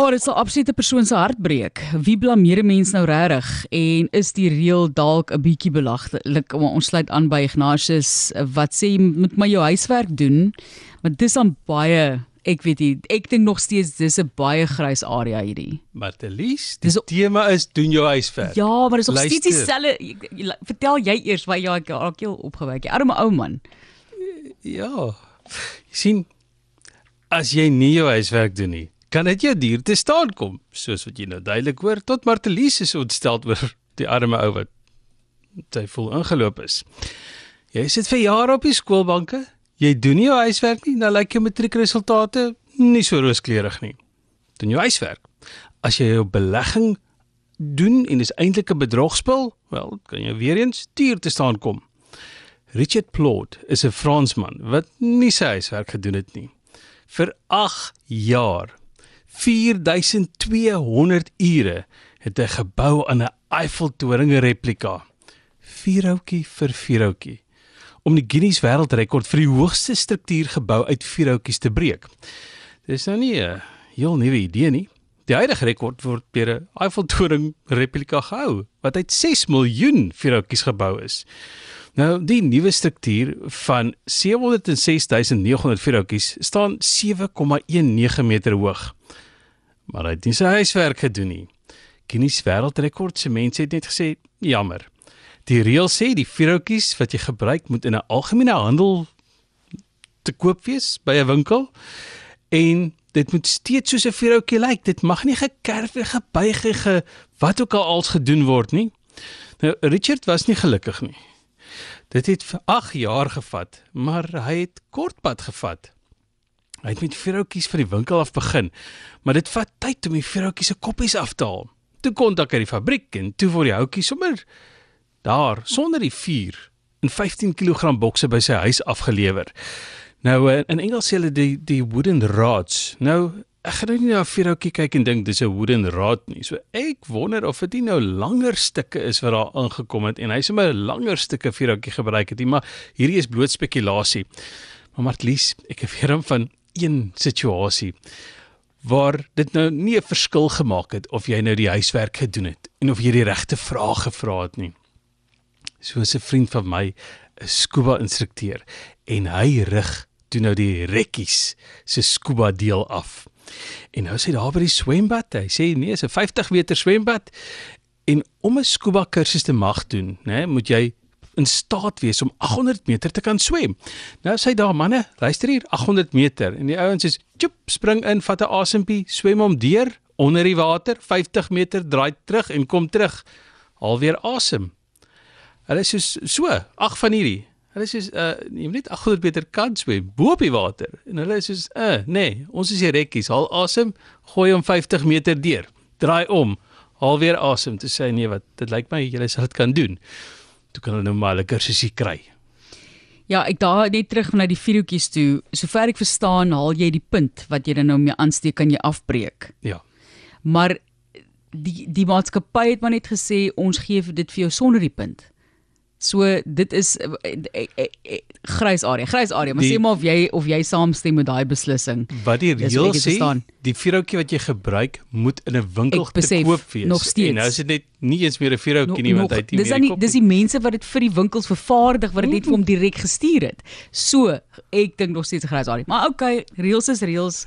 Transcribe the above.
Oh, dit sal absoluut 'n persoon se hart breek. Wie blameer 'n mens nou regtig en is die reël dalk 'n bietjie belaglik? Ons sluit aan by Ignatius wat sê jy moet maar jou huiswerk doen. Maar dis dan baie Ek weet nie, ek dink nog steeds dis 'n baie grys area hierdie. Martelies, die dis, tema is doen jou huiswerk. Ja, maar dis nog steeds dieselfde. Vertel jy eers wat jy al keel opgewek. Arme ou man. Ja. Jy sien as jy nie jou huiswerk doen nie, kan dit jou duur te staan kom, soos wat jy nou duidelik hoor tot Martelies is ontstel oor die arme ou wat sy vol ingeloop is. Jy sit vir jare op die skoolbanke, jy doen nie jou huiswerk nie, dan lyk jou matriekresultate nie so rooskleurig nie. Doen jou huiswerk. As jy jou belegging doen en dis eintlik 'n bedrogspel, wel, kan jy weer eens duur te staan kom. Richard Plot is 'n Fransman wat nie sy huiswerk gedoen het nie. Vir 8 jaar 4200 ure het hy gebou aan 'n Eiffeltoring replika. Vierhoutjie vir vierhoutjie om die Guinness Wêreldrekord vir die hoogste struktuur gebou uit vierhoutjies te breek. Dis nou nie 'n heel nuwe idee nie. Die huidige rekord word deur 'n Eiffeltoring replika gehou wat uit 6 miljoen vierhoutjies gebou is. Nou, die nuwe struktuur van 706900 vierhoutjies staan 7,19 meter hoog maar hy het nie sy huiswerk gedoen nie. Guinness Wêreldrekord se mense het net gesê, jammer. Die reël sê die vierhoutjies wat jy gebruik moet in 'n algemene handel te koop wees by 'n winkel en dit moet steeds soos 'n vierhoutjie lyk. Dit mag nie gekerf en gebuig en ge wat ook al als gedoen word nie. Nou Richard was nie gelukkig nie. Dit het vir 8 jaar gevat, maar hy het kortpad gevat. Hy het met vrouutjies van die winkel af begin, maar dit vat tyd om die vrouutjies se koppies af te haal. Toe kontak hy die fabriek en toe word die houtjies sommer daar sonder die vuur in 15 kg bokse by sy huis afgelewer. Nou eh, in Engels sê hulle die die wooden rods. Nou ek gaan nou nie na 'n vrouutjie kyk en dink dis 'n wooden rod nie. So ek wonder of dit nou langer stukke is wat daar ingekom het en hy sommer 'n langer stukke vrouutjie gebruik het nie, maar hierdie is bloot spekulasie. Maar Martlies, ek het weer hom van een situasie waar dit nou nie 'n verskil gemaak het of jy nou die huiswerk gedoen het en of jy die regte vrae gevra het nie. Soos 'n vriend van my, 'n scuba instrukteur en hy rig toe nou die rekkies se scuba deel af. En nou sê daar by die swembad, hy sê nee, is 'n 50 meter swembad en om 'n scuba kursus te mag doen, né, moet jy in staat wees om 800 meter te kan swem. Nou sê daar manne, luister hier, 800 meter en die ouens is chop spring in, vat 'n asempie, swem om deur onder die water, 50 meter draai terug en kom terug. Alweer asem. Hulle so so, ag van hierdie. Hulle is uh jy moet net 800 meter kan swem bo op die water. En hulle is so uh nee, ons is hier rekkies, haal asem, gooi hom 50 meter deur. Draai om, haal weer asem, toe sê nee wat, dit lyk my julle sal dit kan doen toe kan hulle nou maar 'n kursusie kry. Ja, ek daar net terug na die videoetjies toe. Sover ek verstaan, haal jy die punt wat jy dan nou mee aansteek kan jy afbreek. Ja. Maar die die maatskappy het maar net gesê ons gee dit vir jou sonder die punt. So dit is eh, eh, eh, grys area, grys area, maar die, sê maar of jy of jy saamstem met daai beslissing. Wat die reël sê, die vierhoutjie wat jy gebruik moet in 'n winkel te koop wees. Nog steeds. En nou is dit net nie eens meer 'n vierhoutjie nie want hy het nie meer die Dis die mense wat dit vir die winkels vervaardig wat dit net vir hom direk gestuur het. So, ek dink nog steeds grys area. Maar okay, reëls is reëls.